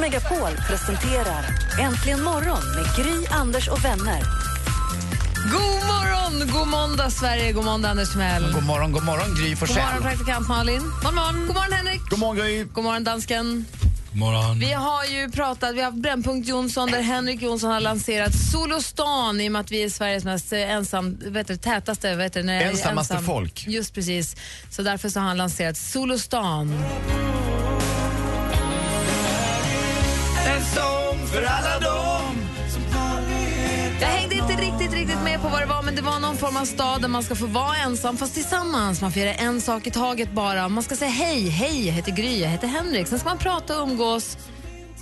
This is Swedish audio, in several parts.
Megapol presenterar Äntligen morgon med Gry, Anders och vänner. God morgon, god måndag Sverige, god måndag Anders Timell. God morgon, god morgon Gry God Forssell. morgon praktikant Malin. God morgon, god morgon Henrik. God morgon Gry. God morgon dansken. God morgon. Vi har ju pratat, vi har haft Brännpunkt Jonsson där Henrik Jonsson har lanserat Solostan i och med att vi är Sveriges mest eh, ensam, vet du, tätaste, vet du, när Ensammaste ensam. folk. Just precis. Så därför så har han lanserat Solostan. Men det var någon form av stad där man ska få vara ensam fast tillsammans. Man får göra en sak i taget bara. Man ska säga hej, hej, jag heter Gry, jag heter Henrik. Sen ska man prata och umgås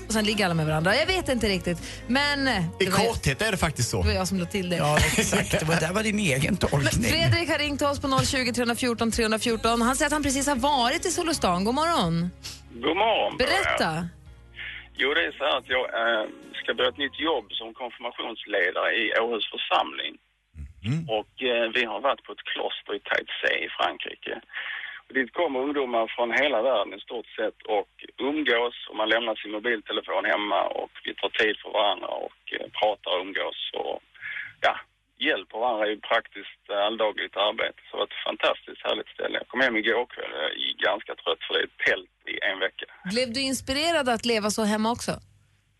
och sen ligger alla med varandra. Jag vet inte riktigt. Men I korthet är det faktiskt så. det var jag som lade till det. Ja, exakt. Det var, det var din egen tolkning. Fredrik har ringt oss på 020 314 314. Han säger att han precis har varit i Solostan. God morgon. God morgon. er. Berätta. Jo, det är så här att jag eh, ska börja ett nytt jobb som konfirmationsledare i Åhus församling. Och eh, vi har varit på ett kloster i Taizé i Frankrike. Och dit kommer ungdomar från hela världen i stort sett och umgås och man lämnar sin mobiltelefon hemma och vi tar tid för varandra och eh, pratar och umgås och ja, hjälper varandra i praktiskt eh, alldagligt arbete. Så det var ett fantastiskt härligt ställe. Jag kom hem igår kväll jag är ganska trött för det är tält i en vecka. Blev du inspirerad att leva så hemma också?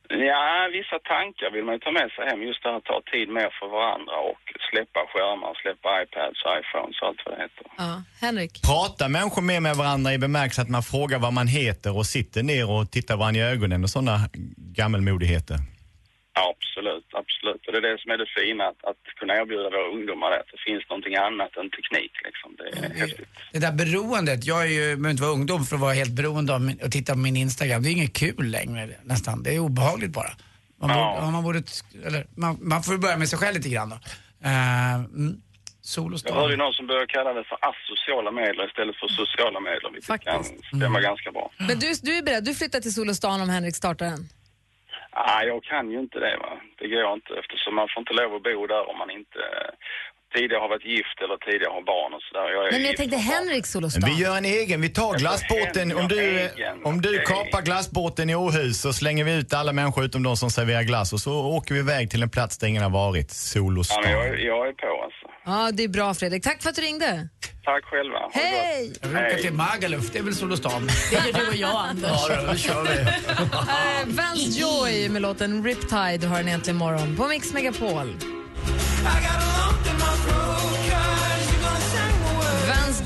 Ja, vissa tankar vill man ju ta med sig hem. Just det här att ta tid mer för varandra och släppa skärmar, släppa iPads, iPhones och allt vad det heter. Ja. Henrik? Pratar människor mer med varandra i bemärkelsen att man frågar vad man heter och sitter ner och tittar varandra i ögonen och sådana gammelmodigheter? Ja, absolut, absolut. Och det är det som är det fina, att, att kunna erbjuda våra ungdomar det. Att det finns någonting annat än teknik liksom. Det är häftigt. Det där beroendet, jag är ju, behöver inte vara ungdom för att vara helt beroende av min, att titta på min Instagram. Det är inget kul längre nästan. Det är obehagligt bara. Man, Ja. borde, man, borde, eller, man, man får börja med sig själv lite grann då. Uh, mm, sol och Jag hörde ju någon som började kalla det för asociala medel istället för sociala medel, vilket Faktiskt. kan stämma ganska bra. Men du, du är beredd, du flyttar till Solostan om Henrik startar den? Ah, jag kan ju inte det va. Det går inte eftersom man får inte lov att bo där om man inte tidigare har varit gift eller tidigare har barn och sådär. Jag är Men jag tänkte. Henrik Solostan. Vi gör en egen, vi tar glassbåten. Om du, om du kapar glassbåten i Åhus så slänger vi ut alla människor utom de som serverar glass och så åker vi iväg till en plats där ingen har varit. Ja, Solostan. men jag, är- jag är på alltså. Ja, det är bra Fredrik. Tack för att du ringde. Tack själva. Ha. Hej! Jag vill åka till Magaluf, det är väl sol och storm? Det gör du och jag, Anders. Ja, då, då kör vi. Här är Vance Joy med låten Riptide har den egentligen imorgon på Mix Megapol.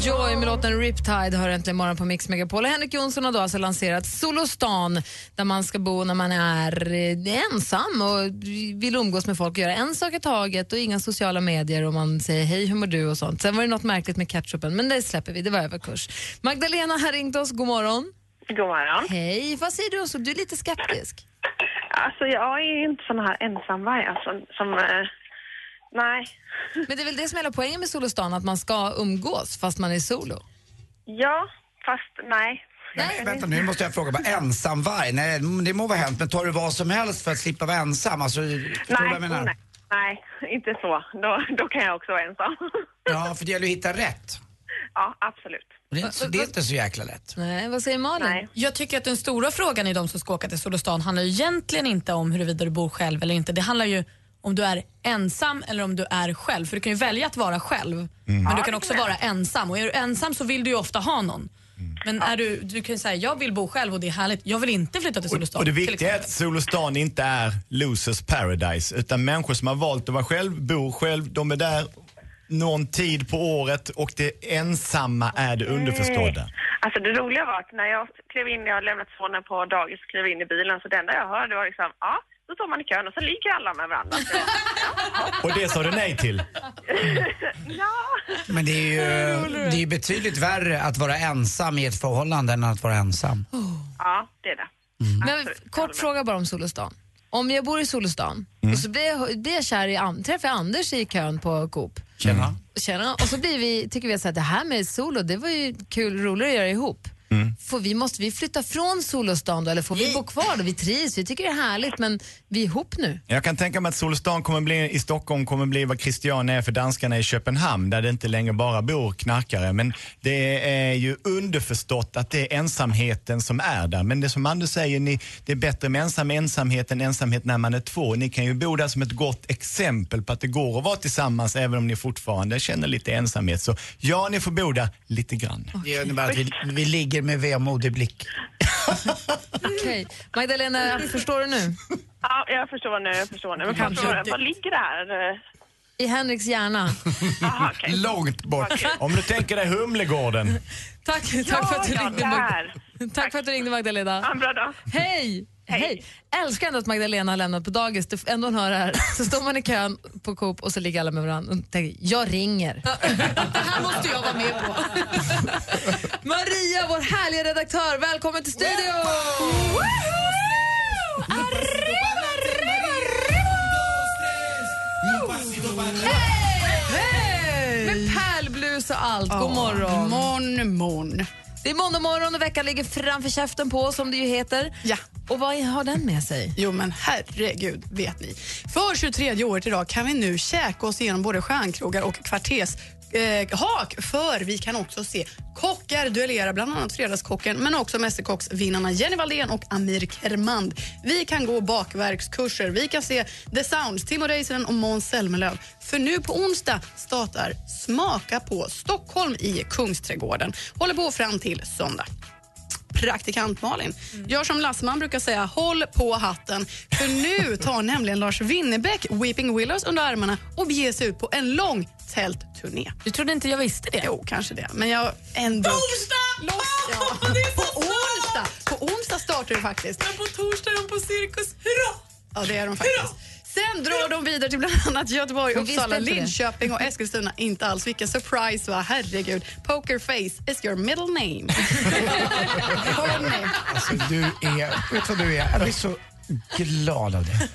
Joy med låten Riptide har äntligen morgon på Mix Megapol. Henrik Jonsson har då alltså lanserat Solostan där man ska bo när man är eh, ensam och vill umgås med folk och göra en sak i taget och inga sociala medier och man säger hej hur mår du och sånt. Sen var det något märkligt med ketchupen men det släpper vi, det var överkurs. Magdalena har ringt oss, god morgon. God morgon. Hej, vad säger du? Så du är lite skeptisk? Alltså jag är inte sån här ensamvarg alltså, som... Eh, nej. Men det är väl det som är hela poängen med Solostan, att man ska umgås fast man är solo? Ja, fast nej. Nej, vänta nu måste jag fråga, bara ensamvarg? Nej, det må vara hänt, men tar du vad som helst för att slippa vara ensam? Alltså, Nej, jag menar? nej, nej, inte så. Då, då kan jag också vara ensam. Ja, för det gäller att hitta rätt. ja, absolut. Det är, inte, så- det är inte så jäkla lätt. Nej, vad säger Malin? Nej. Jag tycker att den stora frågan i de som ska åka till Solostan handlar ju egentligen inte om huruvida du bor själv eller inte. Det handlar ju om du är ensam eller om du är själv. För du kan ju välja att vara själv, men du kan också vara ensam. Och är du ensam så vill du ju ofta ha någon. Men är du, du kan ju säga jag vill bo själv och det är härligt. Jag vill inte flytta till Solostan. Och det viktiga är att. Solostan inte är losers paradise utan människor som har valt att vara själv, bor själv, de är där någon tid på året och det ensamma är det underförstådda. Alltså det roliga var att när jag klev in, jag har lämnat sonen på dagis och klev in i bilen, så det enda jag hörde var liksom, ja, Så står man i kön och så ligger alla med varandra. Så, Och det sa du nej till? ja, Men det är ju det är ju betydligt värre att vara ensam i ett förhållande än att vara ensam. ja, det är det. Men f- kort fråga bara om Solostan. Om jag bor i Solostan Mm. och så blir jag, blir jag kär i, An- träffar jag Anders i kön på Coop. Tjena. Tjena. Och så blir vi, tycker vi att så här, det här med solo, det var ju kul, roligare att göra ihop. Mm. Får vi, måste vi flytta från Solostan då, eller får vi bo kvar då? Vi trivs, vi tycker det är härligt men vi är ihop nu. Jag kan tänka mig att Solstan kommer bli, i Stockholm kommer bli vad Christiania är för danskarna i Köpenhamn där det inte längre bara bor knarkare. Men det är ju underförstått att det är ensamheten som är där. Men det som Anders säger, ni, det är bättre med ensam ensamhet än ensamhet när man är två. Ni kan ju bo där som ett gott exempel på att det går att vara tillsammans även om ni fortfarande känner lite ensamhet. Så ja, ni får bo där lite grann. Det innebär att vi, vi ligger med vemodig blick. Okej. Magdalena, förstår du nu? Ja, jag förstår nu, jag förstår nu. Men Kanske förstår, vad ligger det här? I Henriks hjärna. Jaha, okej. Långt bort. Om du tänker dig Humlegården. Tack, tack, Ja, för att du ja, ringde. Mag- tack för att du ringde Magdalena. Ha en bra dag. Hej! Hej! Älskar ändå att Magdalena har lämnat på dagis. Det ändå hon hör det här. Så står man i kön på Coop och så ligger alla med varandra och tänker jag ringer. Det här måste jag vara med på. Maria, vår härliga redaktör, välkommen till studion! Hej! Med pärlblus och allt. God morgon. Morgon, morgon. Det är måndag morgon och veckan ligger framför käften på som det ju heter. Ja. Och vad har den med sig? Jo men herregud, vet ni. För 23 året idag kan vi nu käka oss igenom både stjärnkrogar och kvarters eh, hak för vi kan också se kockar duellera, bland annat Fredagskocken men också Mästerkocksvinnarna Jenny Valdén och Amir Kermand. Vi kan gå bakverkskurser, vi kan se The Sounds, Timo Räisänen och Måns Zelmerlöw. För nu på onsdag startar Smaka på Stockholm i Kungsträdgården. Håller på fram till söndag. Praktikant Malin. Gör som Lassman brukar säga, håll på hatten. För nu tar nämligen Lars Winnerbäck Weeping Willows under armarna och beger sig ut på en lång tältturné. Du trodde inte jag visste det? Jo, kanske det. Men jag ändå... På onsdag! Ja. På onsdag! På onsdag startar det faktiskt. Men på torsdag är de på Cirkus. Hurra! Ja, det är de faktiskt. Sen drar de vidare till bland annat Göteborg, Uppsala? Linköping och Eskilstuna. Inte alls. Vilken surprise, va? Herregud. Pokerface is your middle name. Hörni. Alltså, du är, vet vad du är? Jag blir så glad av det.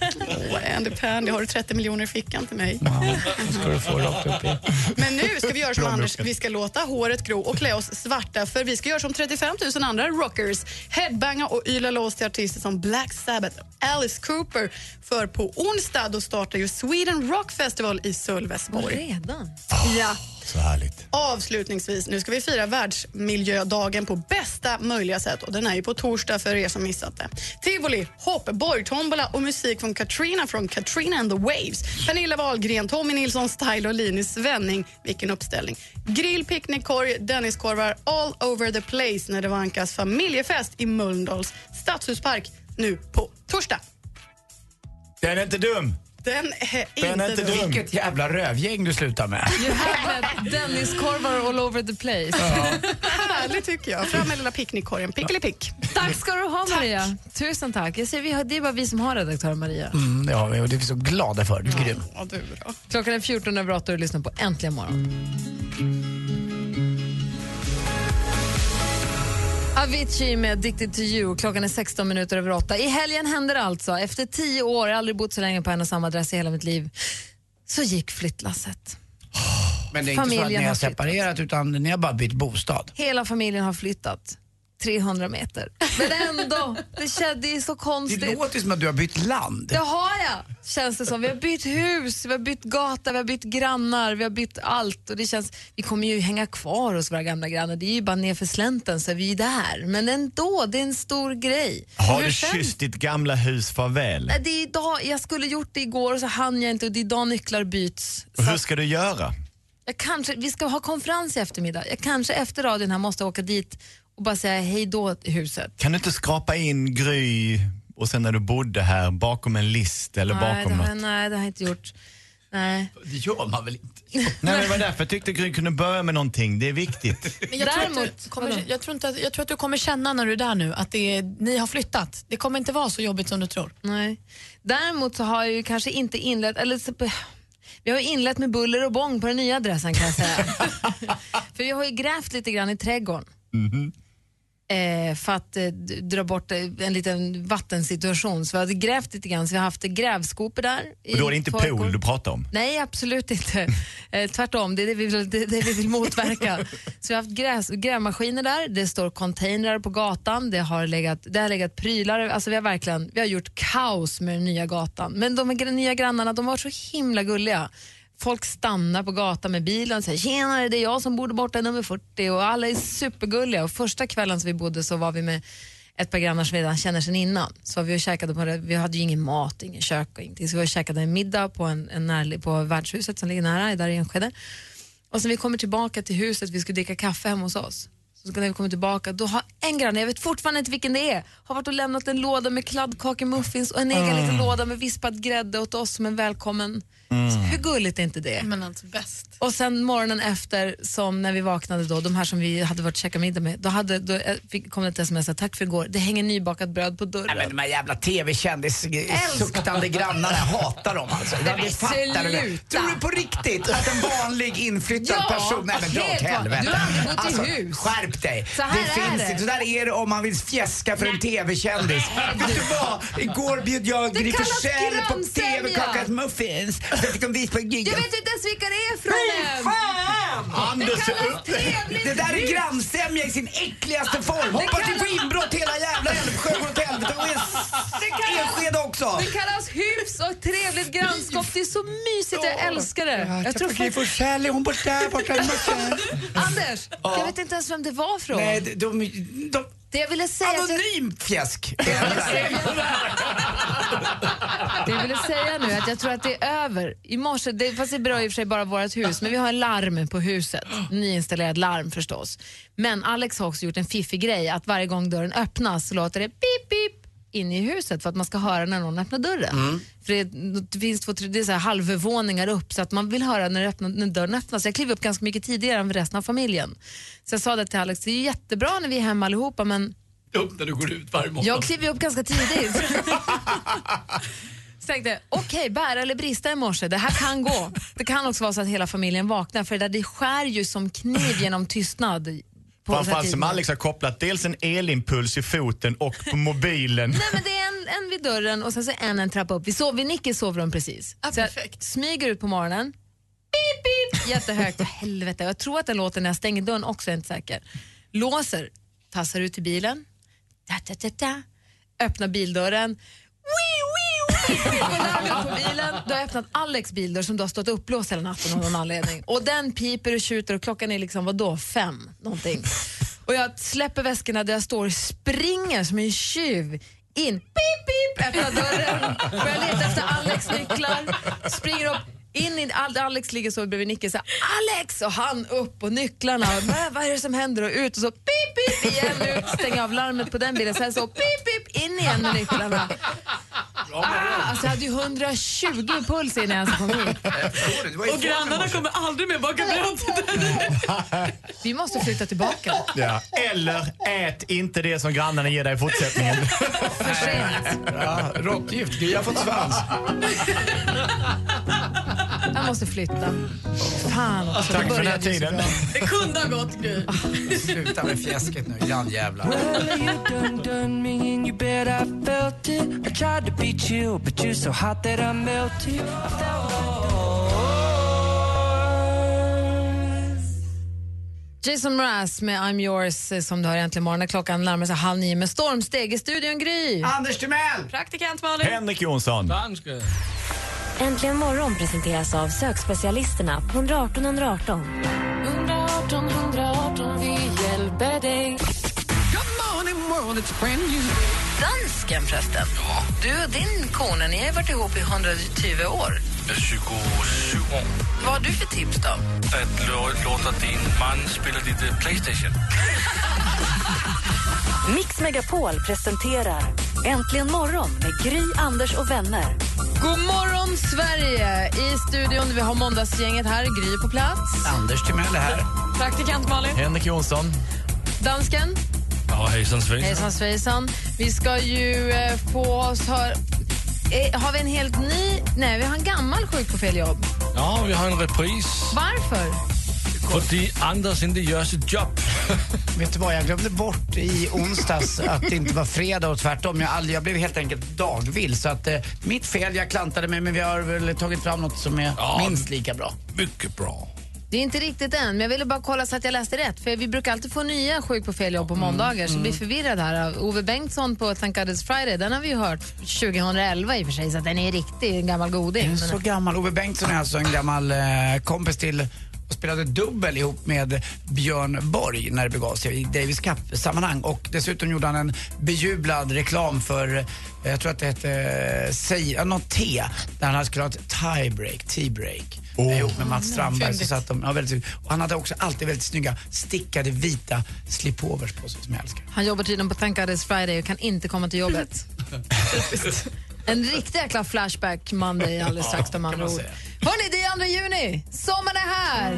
Åh, Andy Pandy, har du 30 miljoner i fickan till mig? Ja, det ska du få rakt upp i. Men nu ska vi göra som Anders, vi ska låta håret gro och klä oss svarta för vi ska göra som 35 000 andra rockers. Headbanga och yla loss till artister som Black Sabbath Alice Cooper. För på onsdag då startar ju Sweden Rock Festival i Sölvesborg. Redan? Ja. Så härligt. Avslutningsvis, nu ska vi fira världsmiljödagen på bästa möjliga sätt och den är ju på torsdag för er som missat det. Tivoli, hopp, borgtombola och musik från Katrina från Katrina and the Waves. Pernilla Wahlgren, Tommy Nilsson Style och Linus Svenning. Vilken uppställning. Grill, picknickkorg, Denniskorvar all over the place när det vankas familjefest i Mölndals stadshuspark nu på torsdag. Den är inte dum. Den är Den är inte dum. Vilket jävla rövgäng du slutar med. You have Denniskorvar all over the place. Härligt tycker jag. Fram med lilla picknickkorgen. Pickelipick. Tack ska du ha Maria. Tusen tack. Jag ser, vi har, det är bara vi som har redaktör Maria. Mm, det har vi och det är vi så glada för. Du är grym. Ja, du då. Klockan är 14 över 8 och du lyssnar på Äntligen morgon. Avicii med Addicted to you. Klockan är 16 minuter över 8. I helgen hände det alltså. Efter tio år, jag har aldrig bott så länge på en och samma adress i hela mitt liv, så gick flyttlasset. Men det är inte så att ni har har flyttat. separerat utan ni har bara bytt bostad. Hela familjen har flyttat 300 meter. Men ändå, det, det är så Det konstigt. låter som att du har bytt land. Det har jag, känns det som. Vi har bytt hus, vi har bytt gata, vi har bytt grannar, vi har bytt allt. Och det känns, vi kommer ju hänga kvar hos våra gamla grannar. Det är ju bara nerför slänten så är vi där. Men ändå, det är en stor grej. Har du känns- kysst ditt gamla hus farväl? Nej, Det är idag, jag skulle gjort det igår och så hann jag inte och det är idag nycklar byts. Och hur ska du göra? jag kanske, vi ska ha konferens i eftermiddag. Jag kanske efter radion här måste åka dit och bara säga hej då huset. Kan du inte skrapa in Gry och sen när du bodde här bakom en list eller nej, det bakom har, något? jag- nej, det har jag inte gjort. Nej. Det gör man väl inte? Nej, men det var därför jag tyckte Gry kunde börja med någonting. Det är viktigt. Men jag, tror att du kommer, jag, tror inte att, jag tror att du kommer känna när du är där nu att det är, ni har flyttat. Det kommer inte vara så jobbigt som du tror. Nej. Däremot så har jag ju kanske inte inlett, eller så, vi har ju inlett med buller och bång på den nya adressen kan jag säga. För vi har ju grävt lite grann i trädgården. Eh, för att eh, dra bort eh, en liten vattensituation. Så vi har grävt lite grann, så vi har haft grävskopor där. Och då är det inte förrgår. pool du pratar om. Nej, absolut inte. Eh, tvärtom, det är det vi vill, det det vi vill motverka. Så vi har haft gräs, grävmaskiner där, det står containrar på gatan, det har legat, det har legat prylar. Alltså vi, har verkligen, vi har gjort kaos med den nya gatan. Men de nya grannarna de var så himla gulliga. Folk stannar på gatan med bilen och säger “tjenare, det är jag som bor borta, nummer 40” och alla är supergulliga. Och första kvällen som vi bodde så var vi med ett par grannar som vi redan känner sedan innan. Så vi, käkade på vi hade ju ingen mat, ingen kök och ingenting. Så vi var och käkade en middag på, en, en närli, på värdshuset som ligger nära, där i Enskede. Och sen vi kommer tillbaka till huset, vi skulle dricka kaffe hemma hos oss. Så när vi kommer tillbaka, då har en granne, jag vet fortfarande inte vilken det är, har varit och lämnat en låda med kladdkakemuffins och en egen Mm. liten låda med vispad grädde åt oss som en välkommen. Så hur gulligt är inte det? Men alltså bäst. Och sen morgonen efter, som när vi vaknade då, de här som vi hade varit och käkat middag med, då, hade, då eh, fick, kom det ett sms, tack för igår, det hänger nybakat bröd på dörren. Nej, men de här jävla tv-kändis-suktande grannarna, jag hatar dem alltså. Nej, men fattar du det? Tror du på riktigt att en vanlig inflyttad Ja, person... Nej men dra åt helvete. du har aldrig bott i alltså, hus. Skärp dig. Så här det är finns det. inte. Så där är det om man vill fjäska för en tv-kändis. Vet du vad? Igår bjöd jag Gry Forssell på tv-kakat muffins. Fick vis på Jag vet inte ens vilka det är från än! Anders Det kallas trevligt Det där är grannsämja i sin äckligaste form. Hoppas ni får inbrott hela jävla Älvsjö går åt helvete. Och Enskede också. Det kallas hus och trevligt grannskap. Det är så mysigt, jag älskar det. Jag tror Gry folk... Forssell, är hon borta borta i muffen? Anders, jag vet inte ens vem det var från. Nej, de, de, de, Det jag ville säga... att jag- anonym fjäsk. Det jag ville säga nu är att jag tror att det är över. I morse, det, fast det berör i och för sig bara vårt hus, men vi har en larm på huset. Nyinstallerad larm förstås. Men Alex har också gjort en fiffig grej att varje gång dörren öppnas så låter det pip pip in i huset för att man ska höra när någon öppnar dörren. För det, det finns två, tre- det är så här halvvåningar upp så att man vill höra när, det öppnar, när dörren öppnas. Jag kliver upp ganska mycket tidigare än resten av familjen. Så jag sa det till Alex, det är jättebra när vi är hemma allihopa men Upp när du går ut varje morgon. jag kliver upp ganska tidigt. Så tänkte jag, okej, bära eller brista i morse, det här kan gå. Det kan också vara så att hela familjen vaknar, för det, där, det skär ju som kniv genom tystnad. Framförallt som. Alex har kopplat dels en elimpuls i foten och på mobilen. Nej, men det är en, en vid dörren och sen så en en trappa upp. Vi sov vid Nickis sovrum precis. Ja, så jag perfekt. smyger ut på morgonen, pip, pip, jättehögt. Helvete, jag tror att den låter när jag stänger dörren också, jag är inte säker. Låser, tassar ut till bilen, da, da, da, da. öppnar bildörren, Wii, wii, på bilen. du har öppnat Alex bildörr som du har stått upplåst hela natten av någon anledning. Och den piper och tjuter och klockan är liksom vadå, fem någonting. Och jag släpper väskorna där jag står, och springer som en tjuv in, pip, pip, öppnar dörren, börjar leta efter Alex nycklar, springer upp, in i, Alex ligger så bredvid Nicke så Alex! Och han upp och nycklarna, och, vad är det som händer? Och ut och så pip, pip, igen ut, stänger av larmet på den bilen, sen så pip, pip, in igen med nycklarna. Ah, alltså jag hade ju 120 puls innan jag ens kom hit. Och grannarna kommer aldrig mer baka bröd till dig. Vi måste flytta tillbaka. Ja. Eller ät inte det som grannarna ger dig i fortsättningen. För sent. Ja, råttgift. Gry har fått svans. Jag måste flytta. Fan också, Tack det för den här tiden. Det kunde ha gått Gry. Sluta med fjäsket nu, grannjävlar. Jason Mraz med I'm yours eh, som du har äntligen morgon klockan närmar sig halv nio med stormsteg i studion Gry. Anders Timell! Praktikant Malin. Henrik Jonsson. Äntligen morgon presenteras av sökspecialisterna på 118 118. 118 118, vi hjälper dig. Dansken förresten. Du och din kone, ni har varit ihop i 120 år. Är 27 år. Vad har du för tips då? Att lå- låta din man spela lite Playstation. Mix Megapol presenterar Äntligen morgon med Gry, Anders och vänner. God morgon, Sverige! I studion vi har måndagsgänget här. Gry på plats. Anders Timell är här. Praktikant Malin. Henrik Jonsson. Dansken. Ja, hejsan svejsan. Hejsan svejsan. Vi ska ju eh, få oss höra... Eh, har vi en helt ny... Nej, vi har en gammal sjuk på fel jobb. Ja, vi har en repris. Varför? För Anders inte gör sitt jobb. Vet du vad, jag glömde bort i onsdags att det inte var fredag och tvärtom. Jag, aldrig, jag blev helt enkelt dagvill. Så att, eh, mitt fel, jag klantade mig men vi har väl tagit fram något som är Ja. minst lika bra. Mycket bra. Det är inte riktigt än, men jag ville bara kolla så att jag läste rätt. För Vi brukar alltid få nya sjuk på fel jobb på måndagar, så jag blir förvirrad här. Ove Bengtsson på Thank God It's Friday, den har vi ju hört 2011 i och för sig, så att den är riktig, en gammal goding. Men- så gammal. Ove Bengtsson är alltså en gammal eh, kompis till och spelade dubbel ihop med Björn Borg när det begav sig i Davis Cup-sammanhang. Och dessutom gjorde han en bejublad reklam för, eh, jag tror att det hette, eh, säg, något te, där han skulle ha ett tiebreak, tea-break. Oh. Ihop med Mats Strandberg. Så satt de, ja, väldigt, och han hade också alltid väldigt snygga stickade vita slipovers på sig som jag älskar. Han jobbar tydligen på Thank God It's Friday och kan inte komma till jobbet. en riktig jäkla flashback Monday alldeles strax de andra man ord. Hörni, det är 2 juni, sommaren är här!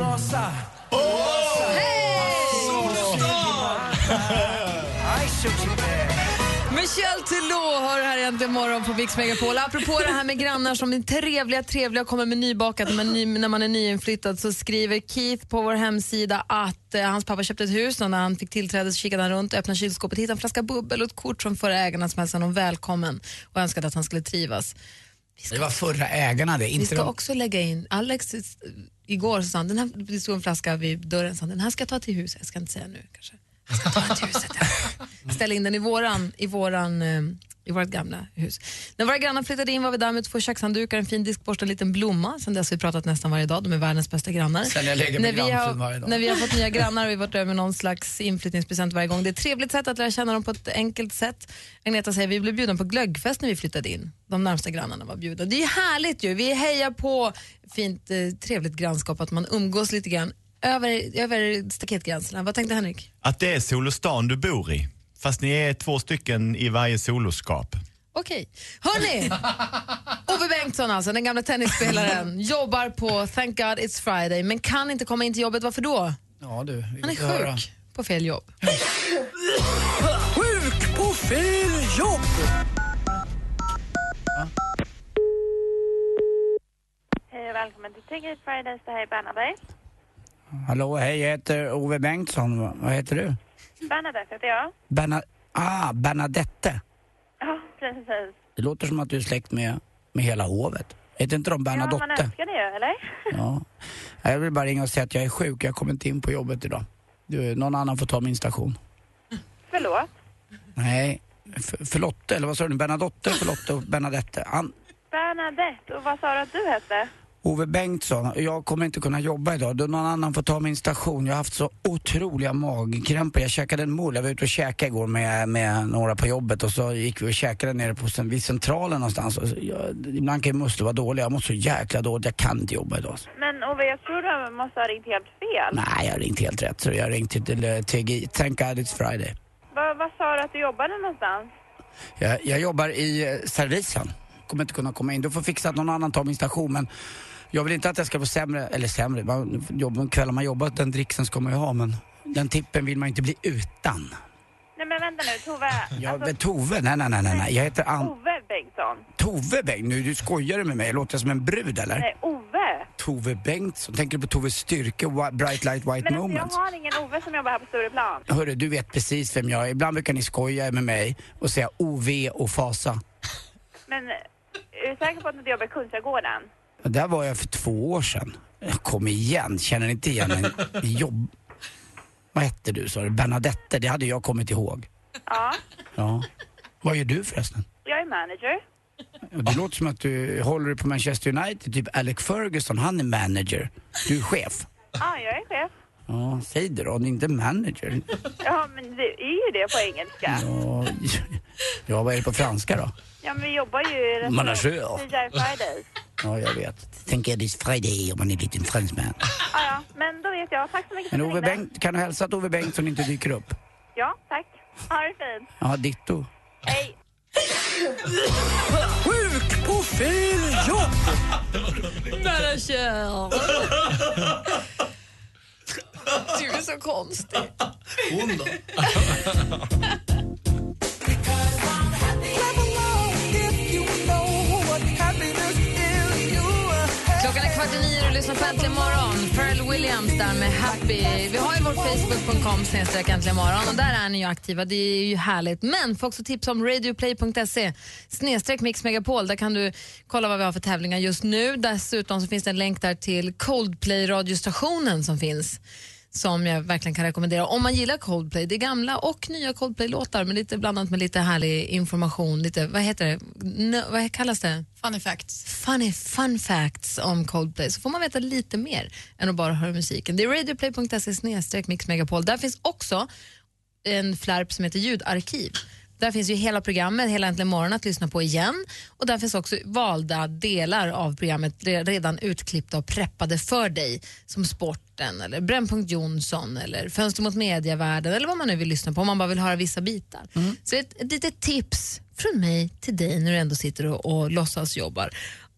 Michel Teló har här egentligen morgon på Mix Megapol. Apropå det här med grannar som är trevliga, trevliga och kommer med nybakat man, ny, när man är nyinflyttad så skriver Keith på vår hemsida att eh, hans pappa köpte ett hus och när han fick tillträde så kikade han runt, öppnade kylskåpet, hittade en flaska bubbel och ett kort från förra ägarna som hälsade honom välkommen och önskade att han skulle trivas. Det var förra ägarna det, Vi inte ska de... också lägga in, Alex eh, igår sa han, den här, det stod en flaska vid dörren, sa han, den här ska jag ta till huset, jag ska inte säga nu kanske. Jag ska ta till huset. Ställa in den i våran, i våran eh, i vårt gamla hus. När våra grannar flyttade in var vi där med två kökshanddukar, en fin diskborste och en liten blomma. Sen dess har vi pratat nästan varje dag, de är världens bästa grannar. Sen jag lägger när, vi grannfrun varje har, dag. när vi har fått nya grannar har vi varit över med någon slags inflyttningspresent varje gång. Det är ett trevligt sätt att lära känna dem på ett enkelt sätt. Agneta säger vi blev bjudna på glöggfest när vi flyttade in. De närmsta grannarna var bjudna. Det är härligt ju. Vi hejar på fint, eh, trevligt grannskap, att man umgås lite grann över, över staketgränserna. Vad tänkte Henrik? Att det är Solostan du bor i. Fast ni är två stycken i varje soloskap. Okej. Hörni! Ove Bengtsson, alltså, den gamla tennisspelaren, jobbar på Thank God It's Friday men kan inte komma in till jobbet. Varför då? Ja du, Han är vill höra. sjuk på fel jobb. Sjuk på fel jobb! Hej och välkommen till Thank It Fridays. Det här är Bernadette. Hallå, hej, jag heter Ove Bengtsson. Va- Vad heter du? Bernadette heter jag. Berna... Ah, Bernadette. Ja, precis. Det låter som att du är släkt med, med hela hovet. Heter inte de Ja, man Bernadotte? önskar det, eller? Ja. Jag vill bara ringa och säga att jag är sjuk. Jag kommer inte in på jobbet idag. Du, någon annan får ta min station. Förlåt? Nej, F- förlåt, eller vad sa du? Bernadotte, förlåt och Bernadette. An Bernadette. Och vad sa du att du hette? Ove Bengtsson, jag kommer inte kunna jobba idag. Då någon annan får ta min station. Jag har haft så otroliga magkrämpor. Jag käkade en mull. Jag var ute och käkade igår med, med några på jobbet och så gick vi och käkade nere på, cen- vid centralen någonstans. Och jag, ibland kan muskler vara dåliga. Jag mår så jäkla dåligt. Jag kan inte jobba idag. Men Ove, jag tror du måste ha ringt helt fel. Nej, jag har ringt helt rätt. Så jag har ringt till eh, TGI. Thank God it's Friday. Va, vad sa du att du jobbade någonstans? Jag, jag jobbar i eh, servisen. Kommer inte kunna komma in. Du får fixa att någon annan tar min station. Men jag vill inte att jag ska få sämre, eller sämre, man, jobb, kvällar man jobbar, den dricksen ska man ju ha. Men den tippen vill man inte bli utan. Nej men vänta nu, Tove. Ja, Alltså, men Tove, nej, nej, nej, nej. Jag heter An... Ove Bengtsson. Tove Bengt, nu du skojar med mig? Låter jag som en brud eller? Nej, Ove. Tove Bengtsson, tänker du på Toves styrke, Wi- Bright Light White Men alltså, Moments? jag har ingen Ove som jobbar här på Stureplan. Hörru, du vet precis vem jag är. Ibland brukar ni skoja med mig och säga OV och fasa. Men är du säker på att du inte jobbar i Kungsträdgården? Där var jag för två år sedan. Kom igen, känner ni inte igen en jobb... Vad hette du sa du? Bernadette, det hade jag kommit ihåg. Ja, Ja. Vad gör du förresten? jag är manager. Det låter som att du håller på Manchester United, typ Alec Ferguson, han är manager. Du är chef. Ja, jag är chef. Ja, säg det då, ni är inte manager. Ja, men det är ju det på engelska. Ja, ja, vad är det på franska då? Ja, men vi jobbar ju i Manager. Ja, jag vet. Tänker this Friday om man är en liten fransman. Ja, ja, men då vet jag. Tack så mycket Men Ove. Bengt, kan du hälsa att Ove Bengtsson inte dyker upp? Ja, tack. Ha det fint. Ja, ditto. Hej. Sjuk på fel jobb! Nära kär. Du är så konstig. Hon då? kvart i nio och lyssnar på Äntligen morgon. Pharrell Williams där med Happy. Vi har ju vår Facebook.com snedstreck Äntligen morgon och där är ni ju aktiva. Det är ju härligt. Men får också tips om radioplay.se snedstreck Mix Megapol. Där kan du kolla vad vi har för tävlingar just nu. Dessutom så finns det en länk där till Coldplay-radiostationen som finns som jag verkligen kan rekommendera om man gillar Coldplay. Det är gamla och nya Coldplay-låtar men lite blandat med lite härlig information. Lite, vad heter det? N- vad kallas det? Funny facts. Funny fun facts om Coldplay så får man veta lite mer än att bara höra musiken. Det är radioplay.se snedstreck mixmegapol. Där finns också en flärp som heter ljudarkiv. Där finns ju hela programmet, hela Äntligen morgon att lyssna på igen. Och där finns också valda delar av programmet re- redan utklippta och preppade för dig. Som Sporten, eller Brännpunkt Jonsson, eller Fönster mot medievärlden eller vad man nu vill lyssna på om man bara vill höra vissa bitar. Så ett, ett litet tips från mig till dig när du ändå sitter och, och låtsas jobbar.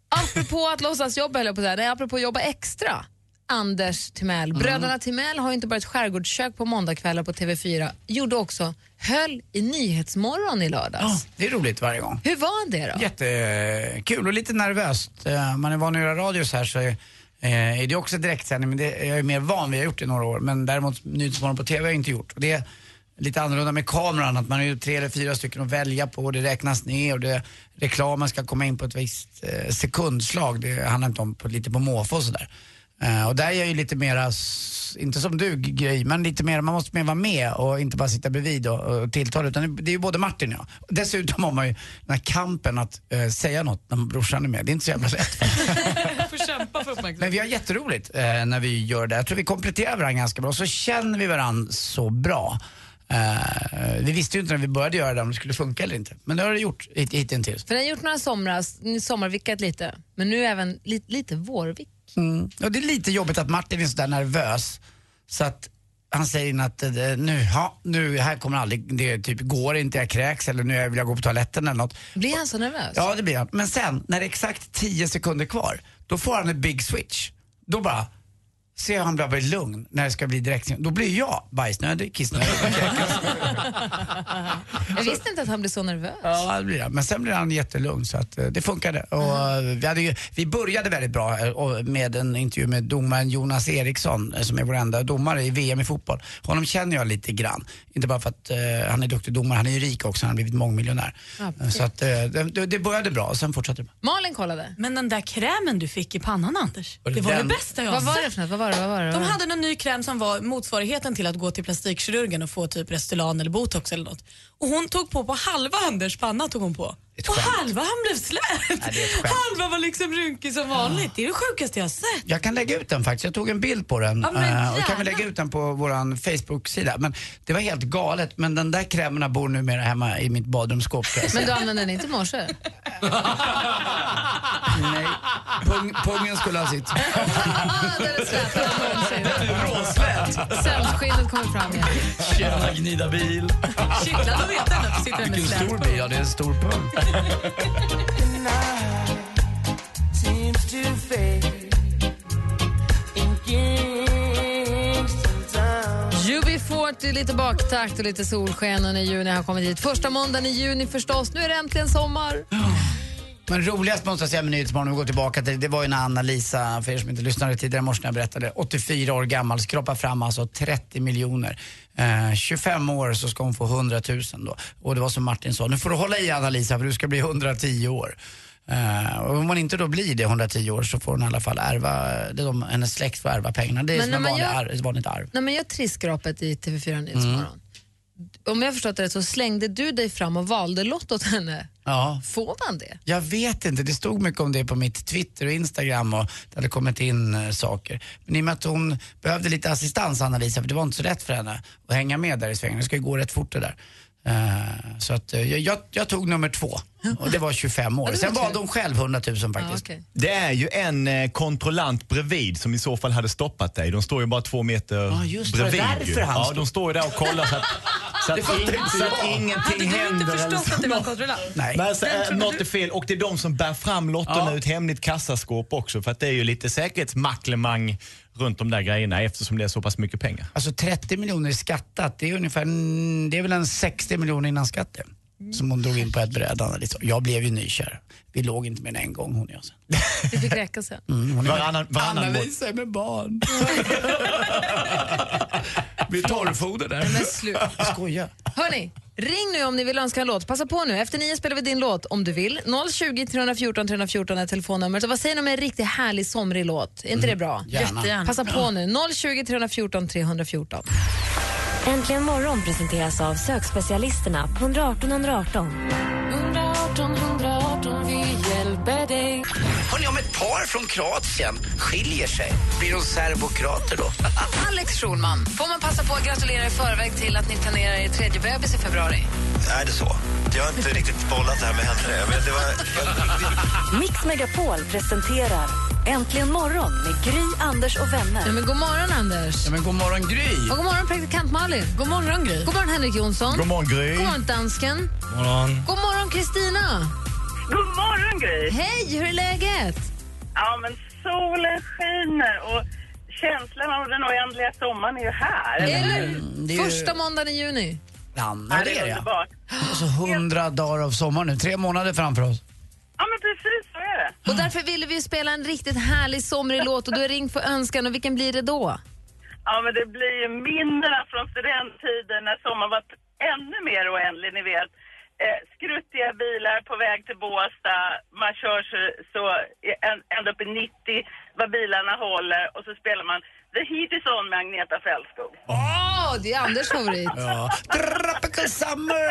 Apropå att låtsas jobba, jag på att säga, nej, apropå att jobba extra. Anders Timell. Bröderna Timell har inte bara ett skärgårdskök på måndagskvällar på TV4, gjorde också höll i Nyhetsmorgon i lördags. Ja, det är roligt varje gång. Hur var det då? Jättekul och lite nervöst. Eh, Man är van att göra radio så här så är är det också direktsändning men det, jag är mer van, vi har gjort det i några år. Men däremot Nyhetsmorgon på TV har jag inte gjort. Och det är lite annorlunda med kameran, att man är ju tre eller fyra stycken att välja på och det räknas ner och det, reklamen ska komma in på ett visst eh, sekundslag. Det handlar inte om på, lite på måfå och sådär. Eh, och där är jag ju lite mera, inte som du Gry, men lite mer, man måste mer vara med och inte bara sitta bredvid och, och tilltala. Utan det, det är ju både Martin och jag. Dessutom har man ju den här kampen att eh, säga något när brorsan är med. Det är inte så jävla lätt. får kämpa för uppmärksamhet. Men vi har jätteroligt eh, när vi gör det. Jag tror vi kompletterar varandra ganska bra. Så känner vi varandra så bra. Eh, vi visste ju inte när vi började göra det om det skulle funka eller inte. Men det har det gjort hit, hittills. För ni har gjort några somras, ni sommarvickat lite, men nu även li, lite vårvick. Mm. Och det är lite jobbigt att Martin är sådär nervös. Så att han säger in att eh, nu, ja, nu här kommer aldrig, det typ går inte, jag kräks eller nu vill jag gå på toaletten eller något. Blir han så nervös? Ja, det blir han. Men sen, när det är exakt 10 sekunder kvar, då får han en big switch. Då bara ser jag han börjar bli lugn när det ska bli direkt. Då blir jag bajsnödig, kissnödig. Jag visste inte att han blev så nervös. Ja, det blir han. Men sen blir han jättelugn så att eh, det funkade. Och eh, vi, hade ju, vi började väldigt bra eh, och med en intervju med domaren Jonas Eriksson eh, som är vår enda domare i VM i fotboll. Honom känner jag lite grann. Inte bara för att eh, han är duktig domare, han är ju rik också, han har blivit mångmiljonär. Ja, Eh, så att, eh, det, det började bra och sen fortsatte det. Malin kollade. Men den där krämen du fick i pannan Anders, Var det det var den? det bästa jag Vad var det för något? Vad var det? Vad var det? Vad De var det? hade en ny kräm som var motsvarigheten till att gå till plastikkirurgen och få typ Restylane eller botox eller något. Och hon tog på på halva Anders panna tog hon på. Ett Och skämt. halva han blev slät. Nej, är. Halva var liksom runkig som vanligt. Det är det sjukaste jag har sett. Jag kan lägga ut den faktiskt. Jag tog en bild på den. Ja, men eh, och kan vi gärna. lägga ut den på vår Facebook-sida. Men det var helt galet. Men den där krämerna bor numera hemma i mitt badrumsskåp. Men du använde den inte i morse? Nej, pung, pungen skulle ha sitt. Det är det släta någonsin. Råslät. Sälskinnet kommer fram igen. Tjena, gnida bil. Kittlad att veta att du sitter med Vilken slät stor på. bil. Ja, det är en stor pung seems. UB40, lite baktakt och lite solsken och juni har kommit hit. Första måndagen i juni förstås. Nu är det äntligen sommar. Men roligast måste jag säga med Nyhetsmorgon, om vi går tillbaka till det var ju när Anna-Lisa, för er som inte lyssnade tidigare i morse när jag berättade, 84 år gammal, skroppar fram alltså 30 miljoner. Eh, 25 år så ska hon få 100 000 då. Och det var som Martin sa, nu får du hålla i Anna-Lisa för du ska bli 110 år. Eh, och om man inte då blir det 110 år så får hon i alla fall ärva, det de, hennes släkt får ärva pengarna. Det är Men som ett vanligt arv. När man gör Trisskrapet i TV4 Nyhetsmorgon. Om jag förstått det rätt så slängde du dig fram och valde lott åt henne. Ja. Får man det? Jag vet inte, det stod mycket om det på mitt Twitter och Instagram och det hade kommit in eh, saker. Men i och med att hon behövde lite assistans, Anna-Lisa, för det var inte så lätt för henne att hänga med där i svängen. Det ska ju gå rätt fort det där. Eh, så att eh, jag, jag tog nummer två och det var 25 år. Det var Sen valde hon själv 100 000 faktiskt. Det är ju en eh, kontrollant bredvid som i så fall hade stoppat dig. De står ju bara två meter Ja, just det, var det bredvid. därför ju. han ja, de står ju där och kollar så att, så Det att, in, så att ingenting Hade du inte händer. förstått att det var kontrollant? Nej. Men så, Den äh, något är fel. Och det är de som bär fram lotterna Ja. ur ett hemligt kassaskåp också. För att det är ju lite säkerhetsmacklemang runt de där grejerna eftersom det är så pass mycket pengar. Alltså 30 miljoner skattat, det är ungefär, det är väl en 60 miljoner innan skatten. Som hon drog in på ett bräde. Liksom. Jag blev ju nykär. Vi låg inte mer än en gång hon och jag sen. Det fick räcka sen. Mm, hon är Varannan- varannan Anna visar med barn. Vi torrfoder där. Men slut. Jag skojar. Hörni, ring nu om ni vill önska en låt. Passa på nu. Efter nio spelar vi din låt om du vill. 020 314 314 är telefonnumret. Vad säger ni om en riktigt härlig somrig låt? Är inte det bra? gärna. Jättegärna. Passa på nu. 020 314 314. Äntligen morgon presenteras av sökspecialisterna på 118 118. 118 118, vi hjälper dig. Ett par från Kroatien skiljer sig, blir de serbokrater då? Alex Schulman, får man passa på att gratulera i förväg till att ni planerar er tredje bebis i februari? Är det så? Jag har inte riktigt bollat det här med henne. Men det var... Mix Megapol presenterar Äntligen morgon med Gry, Anders och vänner. Ja, men god morgon, Anders. Ja, men god morgon, Gry. Och god morgon, praktikant Malin. God morgon, Gry. God morgon, Henrik Jonsson. God morgon, Gry. God morgon, dansken. Morgon. God morgon, Kristina. God morgon, Gry. Hej, hur är läget? Ja, men solen skiner och känslan av den oändliga sommaren är ju här. Eller Mm, det är ju- Första måndagen i juni. Ja, Ja, det är det ja. underbart. Alltså 100 dagar av sommar nu, tre månader framför oss. Ja, men precis så är det. Och därför ville vi spela en riktigt härlig somrig låt och du har ringt för önskan och vilken blir det då? Ja, men det blir ju minnena från studenttiden när sommaren var ännu mer oändlig, ni vet. Eh, skruttiga bilar på väg till Båstad, man kör så, så i- en- ända upp i 90 vad bilarna håller och så spelar man The Heat Is On med Agneta Fältskog. Åh, det är Anders favorit. Ja. Tropical Summer,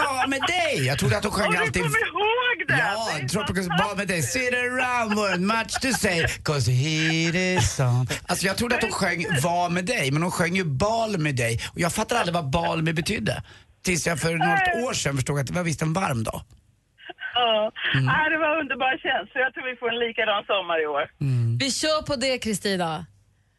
var med dig. Jag trodde att hon sjöng Och du alltid... kommer ihåg det! Ja, Tropical var med dig. Sit around with much to say, cause the heat is on. Alltså jag trodde att hon sjöng var med dig, men hon sjöng ju bal med dig. Och jag fattade aldrig vad bal med betydde. Tills jag för något år sedan förstod att det var visst en varm dag. Ja, Mm. Nej, det var underbar känsla. Jag tror vi får en likadan sommar i år. Vi kör på det, Kristina.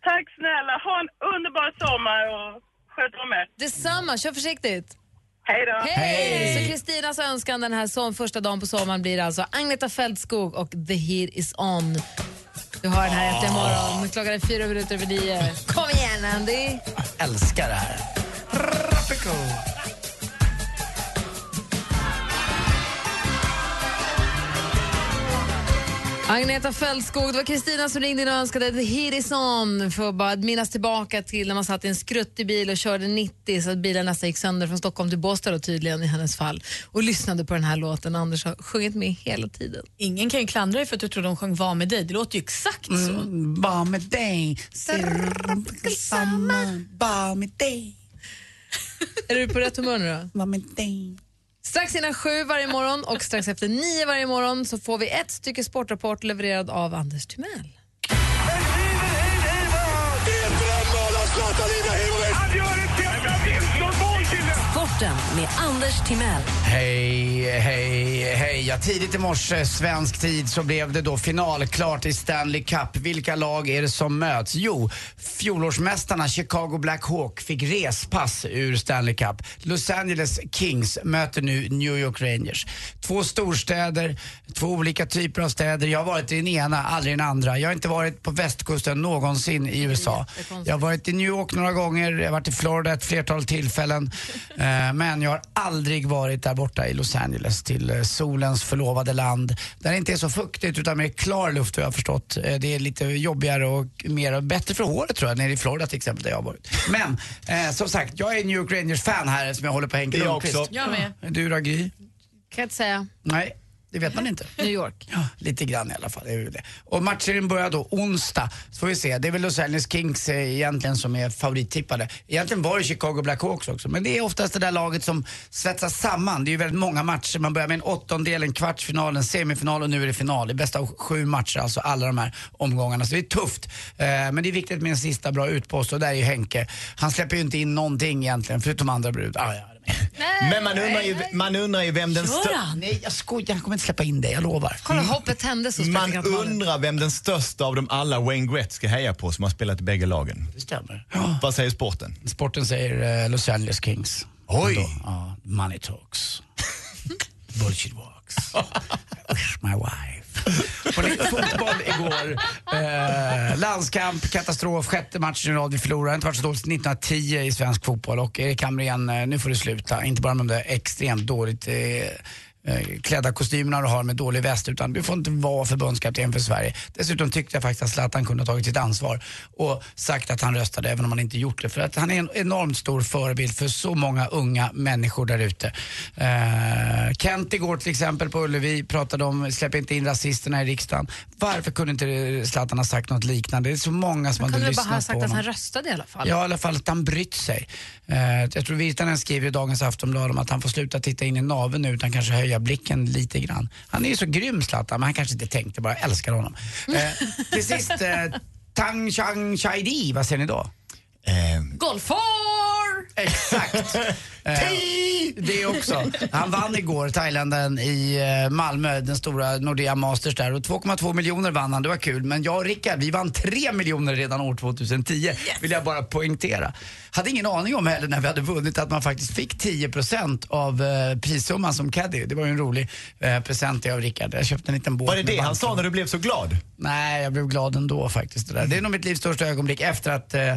Tack snälla. Ha en underbar sommar och sköt om er. Detsamma, kör försiktigt. Hej då. Hej! Så Kristinas önskan den här som första dagen på sommaren blir alltså Agneta Fältskog och The Heat Is On. Du har den här efter imorgon. Klockan är fyra minuter över nio. Kom igen, Andy! Älskar det här. Tropical. Agneta Fältskog, det var Kristina som ringde in och önskade Is On för att bara minnas tillbaka till när man satt i en skruttig bil och körde 90 så att bilen nästan gick sönder från Stockholm till Båstad då, tydligen i hennes fall och lyssnade på den här låten. Anders har sjungit med hela tiden. Ingen kan ju klandra dig för att du trodde hon sjöng Var med dig. Det låter ju exakt så. Mm, var med dig. Summer, var med dig. Är du på rätt humör nu då? Var med dig. Strax innan sju varje morgon och strax efter nio varje morgon så får vi ett stycke sportrapport levererad av Anders Timell. Sporten med Anders Timell. Hej, hej, hej. Ja, tidigt i morse, svensk tid, så blev det då finalklart i Stanley Cup. Vilka lag är det som möts? Jo, fjolårsmästarna Chicago Black Hawk fick respass ur Stanley Cup. Los Angeles Kings möter nu New York Rangers. Två storstäder, två olika typer av städer. Jag har varit i den ena, aldrig i den andra. Jag har inte varit på västkusten någonsin i USA. Jag har varit i New York några gånger, jag har varit i Florida ett flertal tillfällen. Eh, Men jag har aldrig varit där borta i Los Angeles till eh, solens förlovade land. Där det inte är så fuktigt utan mer klar luft har jag förstått. Eh, Det är lite jobbigare och mer bättre för håret tror jag, nere i Florida till exempel där jag har varit. Men eh, som sagt, jag är New York Rangers-fan här som jag håller på Henke Jag Lundqvist. också. Jag med. Du då Gry? Kan jag inte säga. Nej, det vet man inte. New York. Ja, lite grann i alla fall. Det. Och matchen börjar då onsdag. Så får vi se. Det är väl Los Angeles Kings eh, egentligen som är favorittippade. Egentligen var det Chicago Blackhawks också. Men det är oftast det där laget som svetsas samman. Det är ju väldigt många matcher. Man börjar med en åttondel, en kvartsfinal, en semifinal och nu är det final. Det är bästa av sju matcher, alltså alla de här omgångarna. Så det är tufft. Eh, men det är viktigt med en sista bra utpost och där är ju Henke. Han släpper ju inte in någonting egentligen, förutom andra brud. Ah, ja, Men man undrar ju, man undrar ju vem den Gör största... han? Nej, jag skojar. Han kommer inte släppa in dig, jag lovar. Kolla, hoppet tändes hos Man praktikant Malin. undrar vem den största av dem alla Wayne Gretzky hejar på som har spelat i bägge lagen. Det stämmer. Vad säger sporten? Sporten säger eh, Los Angeles Kings. Oj! Ja, money talks. Bullshit box. Wish my wife. Hörrni, fotboll igår. Eh, landskamp, katastrof, sjätte matchen i rad vi förlorade. Det har inte varit så dåligt 1910 i svensk fotboll. Och Erik Hamrén, eh, nu får du sluta. Inte bara med de där extremt dåligt eh, klädda kostymerna du har med dålig väst utan du får inte vara förbundskapten för Sverige. Dessutom tyckte jag faktiskt att Zlatan kunde ha tagit sitt ansvar och sagt att han röstade även om han inte gjort det. För att han är en enormt stor förebild för så många unga människor där ute. Eh, Kent igår till exempel på Ullevi pratade om släpp inte in rasisterna i riksdagen. Varför kunde inte Zlatan ha sagt något liknande? Det är så många som Han hade kunde bara ha lyssnat sagt på att honom. han röstade i alla fall. Ja, i alla fall att han brytt sig. Eh, jag tror Virtanen skriver i dagens Aftonblad om att han får sluta titta in i naveln nu utan kanske höja blicken lite grann. Han är ju så grym Zlatan, men han kanske inte tänkte bara älskar honom. Eh, till sist, eh, Tang Chang Chai Di, vad säger ni då? Golfar! Exakt. Eh, det också. Han vann igår, thailändaren i eh, Malmö, den stora Nordea Masters där. Och 2,2 miljoner vann han, det var kul. Men jag och Rickard, vi vann 3 miljoner redan år 2010. Vill jag bara poängtera. Hade ingen aning om heller när vi hade vunnit att man faktiskt fick 10% av eh, prissumman som caddy. Det var ju en rolig eh, present jag av Rickard. Jag köpte en liten båt Var det med det han sa när du blev så glad? Nej, jag blev glad ändå faktiskt. Det, där. det är nog mitt livs största ögonblick efter att eh,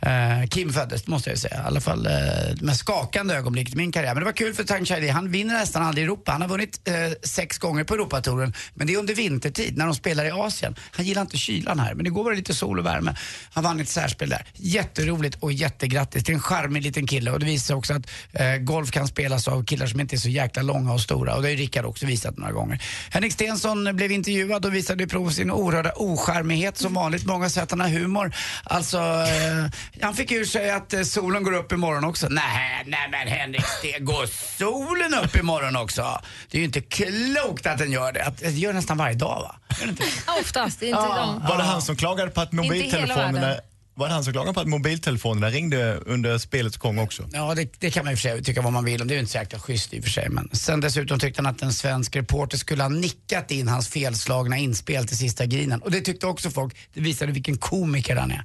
eh, Kim föddes, måste jag säga. I alla fall eh, de mest avgörande ögonblicket i min karriär. Men det var kul för Tang Chai Han vinner nästan aldrig i Europa. Han har vunnit eh, sex gånger på Europatouren. Men det är under vintertid när de spelar i Asien. Han gillar inte kylan här. Men igår var det lite sol och värme. Han vann ett särspel där. Jätteroligt och jättegrattis till en charmig liten kille. Och det visar också att eh, golf kan spelas av killar som inte är så jäkla långa och stora. Och det har ju Rickard också visat några gånger. Henrik Stensson blev intervjuad och visade prov på sin oerhörda ocharmighet som vanligt. Många säger att han har humor. Alltså, eh, han fick ur sig att eh, solen går upp imorgon också. Nej, nej men Henrik, det går solen upp imorgon också? Det är ju inte klokt att den gör det. Det gör nästan varje dag va? Gör inte? Ja, Oftast. Inte de. Var det han som klagade på att mobiltelefonerna. Var det han som klagade på att mobiltelefonerna ringde under spelets gång också? Ja, det, det kan man och för sig tycka vad man vill om. Det är ju inte så jäkla schysst i och för sig. Men sen dessutom tyckte han att en svensk reporter skulle ha nickat in hans felslagna inspel till sista grinen. Och det tyckte också folk. Det visade vilken komiker han är.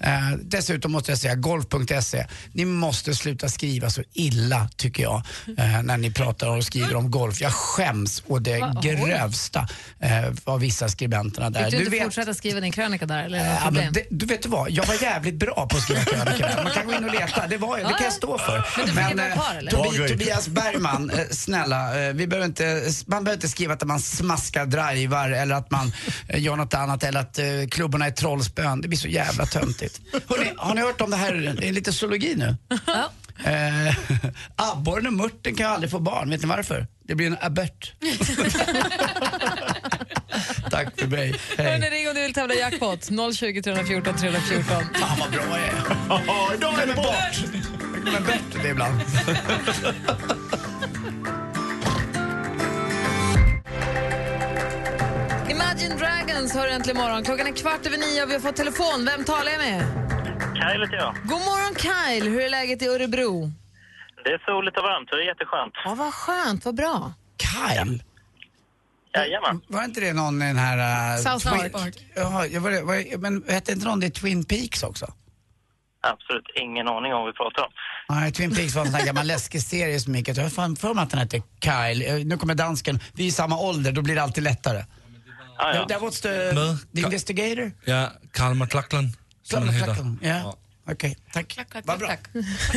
Eh, dessutom måste jag säga, golf.se. Ni måste sluta skriva så illa, tycker jag, eh, när ni pratar och skriver om golf. Jag skäms å det Va? Grövsta eh, av vissa skribenterna där. Fick du inte vet- fortsätta skriva din krönika där? Eller Ja, men det, du vet du vad, jag var jävligt bra på att skriva krönikor. Man kan gå in och leta, det, var, det kan jag stå för. Men eh, par? Tobi, grej. Tobias Bergman, eh, snälla, eh, vi behöver inte, man behöver inte skriva att man smaskar drivar eller att man eh, gör något annat eller att eh, klubborna är trollspön. Det blir så jävla töntigt. Hörrni, har ni hört om det här, det är lite zoologi nu? Ja. Eh, abborren och mörten kan aldrig få barn, vet ni varför? Det blir en abort. Tack för mig, Hörni, hej. ring om du vill tävla i jackpot. 020 314 314. Fan vad bra jag är. Idag är det bort! Jag glömmer bort det ibland. Imagine Dragons hör äntligen morgon. Klockan är kvart över nio och vi har fått telefon. Vem talar jag med? Kyle heter jag. God morgon Kyle, hur är läget i Örebro? Det är soligt och varmt, så det är jätteskönt. Ja, vad skönt, vad bra. Kyle? Jajamän. Var inte det någon i den här... Uh, South Park. Jaha, var, det- var, men hette inte någon det Twin Peaks också? Absolut ingen aning om vad vi pratar om. Nej, Twin Peaks var en sån här gammal läskig serie som gick. Jag har för mig att den hette Kyle. Eh, Nu kommer dansken. Vi är i samma ålder, då blir det alltid lättare. Ah, ja. That was the, Med- the investigator? Ja, Karl McLachlan, som heter. Ja. Okej, tack. Vad bra.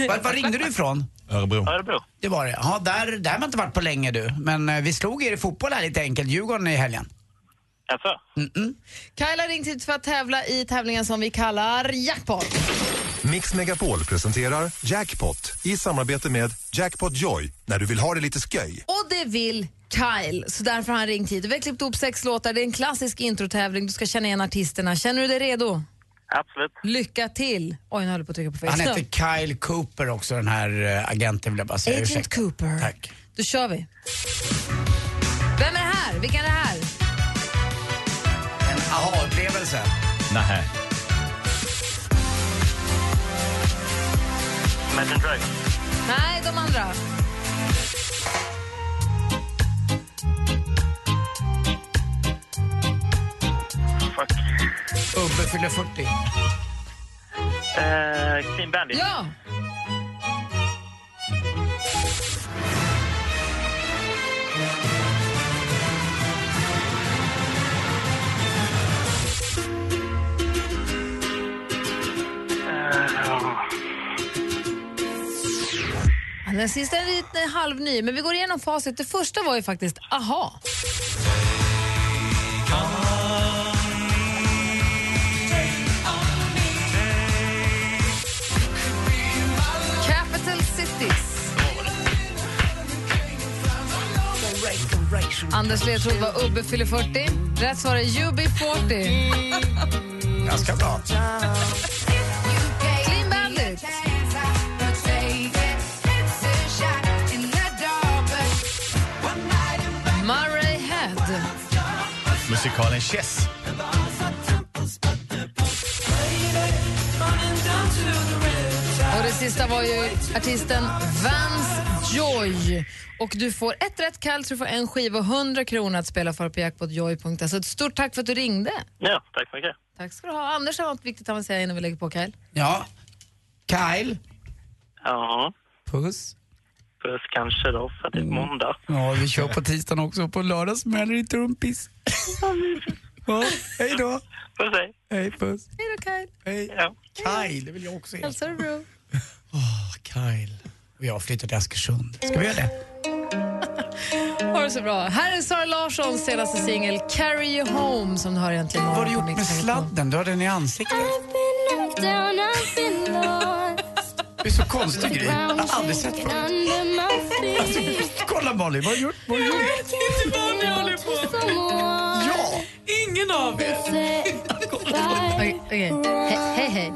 Var, var ringde du ifrån? Örebro. Örebro. Det var det. Ja, där, där har man inte varit på länge du. Men eh, vi slog er i fotboll här lite enkelt, Djurgården i helgen. Alltså, Mm-mm. Kyle har ringt hit för att tävla i tävlingen som vi kallar Jackpot. Mix Megapol presenterar Jackpot i samarbete med Jackpot Joy när du vill ha det lite sköj. Och det vill Kyle, så därför har han ringt hit. Vi har klippt ihop sex låtar. Det är en klassisk introtävling. Du ska känna igen artisterna. Känner du dig redo? Absolut. Lycka till! Oj, nu håller jag på att trycka på fel Han heter Kyle Cooper också, den här eh, agenten vill jag bara säga. Agent Ursäkta. Cooper. Tack. Då kör vi. Vem är det här? Vilken är det här? En aha-upplevelse. Nej. Imagine Dragons. Nej, de andra. Ubbe fyller 40. Eh, Clean Bandit. Ja! Ja, Den sista är lite halvny, men vi går igenom facit. Det första var ju faktiskt aha. Anders ledtråd var Ubbe fyller 40. Rätt svar är UB40. Ganska bra. Clean Bandit. Murray Head. Musikalen Chess. Och det sista var ju artisten Vance Joy. Och du får ett rätt Kall så du får en skiva och 100 kronor att spela för på jackpotjoy.se. Så ett stort tack för att du ringde. Ja, tack så mycket. Tack ska du ha. Anders har något viktigt att säga innan vi lägger på Kyle. Ja. Kyle. Ja, Puss. puss kanske då, för det är måndag. Ja, vi kör på tisdagen också. På lördag smäller det i trumpis. Ja, hej då. Puss, hej. Hej, puss. Hej då Kyle. Hej. Ja. Kyle, det vill jag också hälsa. Hälsar du bro? Kyle. Och jag flyttar till Askersund. Ska vi göra det? Det så bra. Här är Sara Larssons senaste singel Carry You Home som du har egentligen Vad har du gjort med sladden? Du har den i ansiktet. Du är så konstig Gry. Jag har aldrig sett förut. Alltså, kolla Malin, vad har du gjort? Vad har du gjort? Inte vad ni håller på Ja! Ingen av er. Okej, okej. Hej, hej, hej.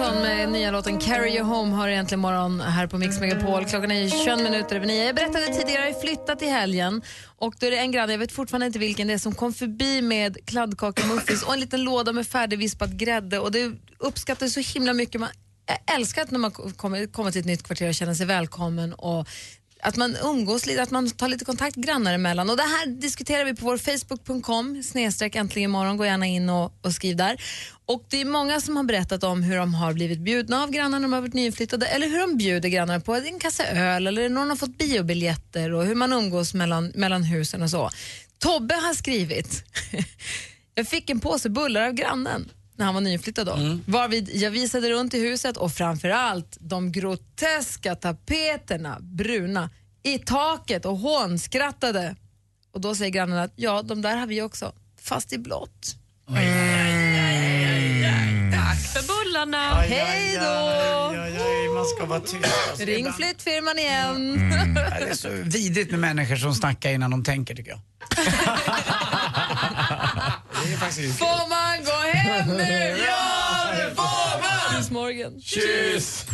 Andersson med nya låten Carry You Home har egentligen morgon här på Mix Megapol. Klockan är 21 minuter över nio. Jag berättade tidigare, jag flyttat i helgen och då är det en granne, jag vet fortfarande inte vilken det är, som kom förbi med kladdkakemuffins och en liten låda med färdigvispad grädde och det uppskattades så himla mycket. Man, jag älskar att när man kommer, kommer till ett nytt kvarter och känner sig välkommen och att man umgås lite, att man tar lite kontakt grannar emellan. Och det här diskuterar vi på vår facebook.com snedstreck äntligen imorgon. Gå gärna in och, och skriv där. Och det är många som har berättat om hur de har blivit bjudna av grannar när de har varit nyinflyttade eller hur de bjuder grannar på en kasse öl eller någon har fått biobiljetter och hur man umgås mellan, mellan husen och så. Tobbe har skrivit Jag fick en påse bullar av grannen när han var nyinflyttad då. Varvid jag visade runt i huset och framförallt de groteska tapeterna, bruna, i taket och hånskrattade. Och då säger grannen att ja, de där har vi också, fast i blått. Tack för bullarna. Hej då! Man ska vara tyst. Ring flyttfirman igen. Det är så vidrigt med människor som snackar innan de tänker tycker jag. Det är faktiskt Nu? Ja, det får man! Kyss Morgan. Kyss!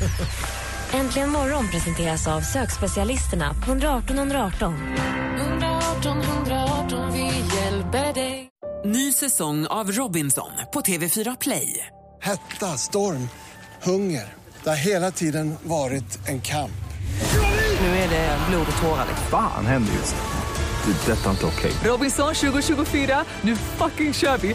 Äntligen morgon presenteras av sökspecialisterna på 118 118. 118 118, vi hjälper dig. Ny säsong av Robinson på TV4 Play. Hetta, storm, hunger. Det har hela tiden varit en kamp. Nu är det blod och tårar. Fan händer just nu. Det. är Detta är inte okej. Robinson 2024, nu fucking kör vi!